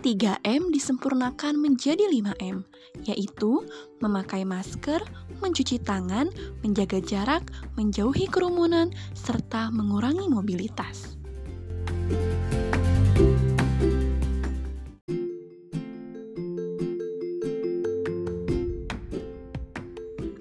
3M disempurnakan menjadi 5M, yaitu memakai masker, mencuci tangan, menjaga jarak, menjauhi kerumunan, serta mengurangi mobilitas.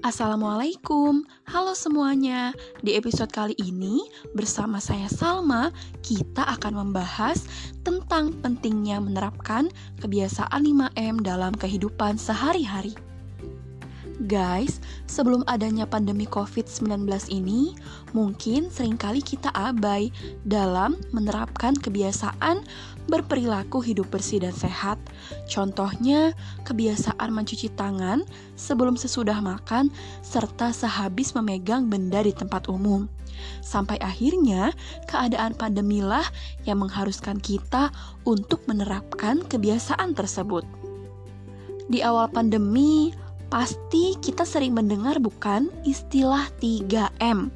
Assalamualaikum, halo semuanya. Di episode kali ini, bersama saya Salma, kita akan membahas tentang pentingnya menerapkan kebiasaan 5M dalam kehidupan sehari-hari. Guys, sebelum adanya pandemi COVID-19 ini, mungkin sering kali kita abai dalam menerapkan kebiasaan berperilaku hidup bersih dan sehat. Contohnya, kebiasaan mencuci tangan sebelum sesudah makan, serta sehabis memegang benda di tempat umum. Sampai akhirnya, keadaan pandemilah yang mengharuskan kita untuk menerapkan kebiasaan tersebut. Di awal pandemi, Pasti kita sering mendengar bukan istilah 3M.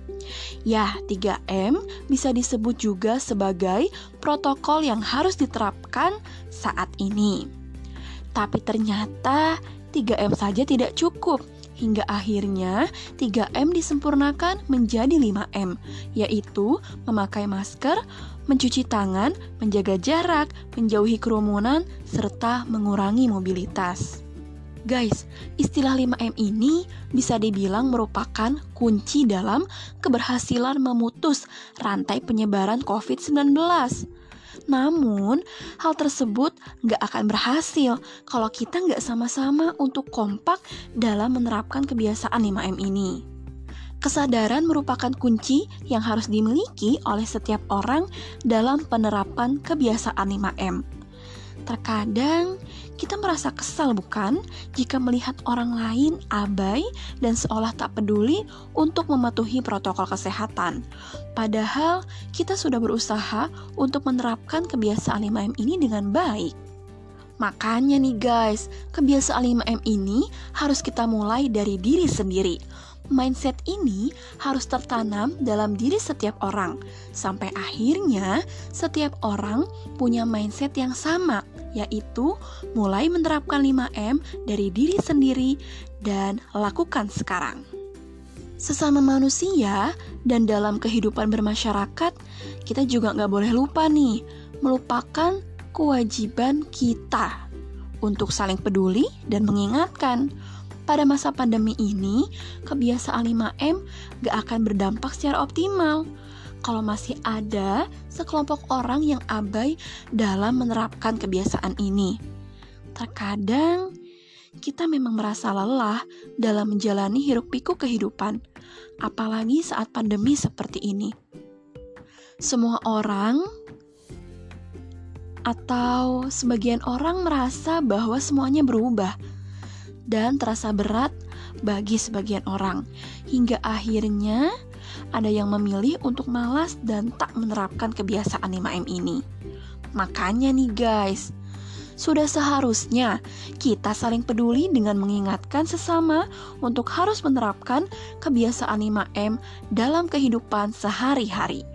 Ya, 3M bisa disebut juga sebagai protokol yang harus diterapkan saat ini. Tapi ternyata 3M saja tidak cukup. Hingga akhirnya 3M disempurnakan menjadi 5M, yaitu memakai masker, mencuci tangan, menjaga jarak, menjauhi kerumunan, serta mengurangi mobilitas. Guys, istilah 5M ini bisa dibilang merupakan kunci dalam keberhasilan memutus rantai penyebaran COVID-19. Namun, hal tersebut nggak akan berhasil kalau kita nggak sama-sama untuk kompak dalam menerapkan kebiasaan 5M ini. Kesadaran merupakan kunci yang harus dimiliki oleh setiap orang dalam penerapan kebiasaan 5M. Terkadang kita merasa kesal bukan jika melihat orang lain abai dan seolah tak peduli untuk mematuhi protokol kesehatan. Padahal kita sudah berusaha untuk menerapkan kebiasaan 5M ini dengan baik. Makanya nih guys, kebiasaan 5M ini harus kita mulai dari diri sendiri. Mindset ini harus tertanam dalam diri setiap orang, sampai akhirnya setiap orang punya mindset yang sama, yaitu mulai menerapkan 5M dari diri sendiri dan lakukan sekarang. Sesama manusia dan dalam kehidupan bermasyarakat, kita juga nggak boleh lupa nih, melupakan kewajiban kita untuk saling peduli dan mengingatkan. Pada masa pandemi ini, kebiasaan 5M gak akan berdampak secara optimal kalau masih ada sekelompok orang yang abai dalam menerapkan kebiasaan ini. Terkadang kita memang merasa lelah dalam menjalani hiruk-pikuk kehidupan, apalagi saat pandemi seperti ini. Semua orang atau sebagian orang merasa bahwa semuanya berubah dan terasa berat bagi sebagian orang, hingga akhirnya ada yang memilih untuk malas dan tak menerapkan kebiasaan 5M ini. Makanya nih guys, sudah seharusnya kita saling peduli dengan mengingatkan sesama untuk harus menerapkan kebiasaan 5M dalam kehidupan sehari-hari.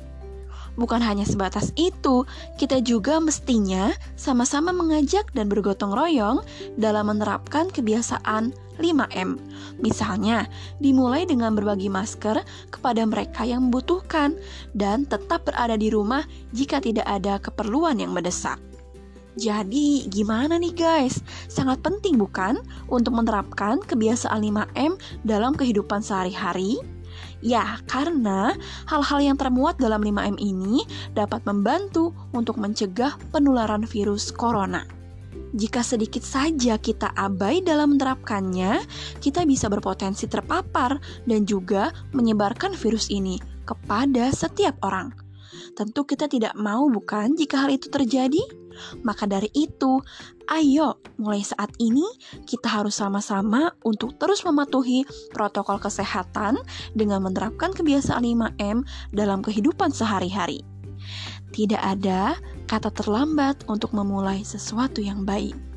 Bukan hanya sebatas itu, kita juga mestinya sama-sama mengajak dan bergotong royong dalam menerapkan kebiasaan 5M. Misalnya, dimulai dengan berbagi masker kepada mereka yang membutuhkan dan tetap berada di rumah jika tidak ada keperluan yang mendesak. Jadi, gimana nih guys? Sangat penting bukan untuk menerapkan kebiasaan 5M dalam kehidupan sehari-hari? Ya, karena hal-hal yang termuat dalam 5M ini dapat membantu untuk mencegah penularan virus corona. Jika sedikit saja kita abai dalam menerapkannya, kita bisa berpotensi terpapar dan juga menyebarkan virus ini kepada setiap orang. Tentu kita tidak mau bukan jika hal itu terjadi? Maka dari itu, ayo mulai saat ini kita harus sama-sama untuk terus mematuhi protokol kesehatan dengan menerapkan kebiasaan 5M dalam kehidupan sehari-hari. Tidak ada kata terlambat untuk memulai sesuatu yang baik.